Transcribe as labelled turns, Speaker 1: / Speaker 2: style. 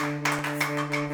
Speaker 1: Música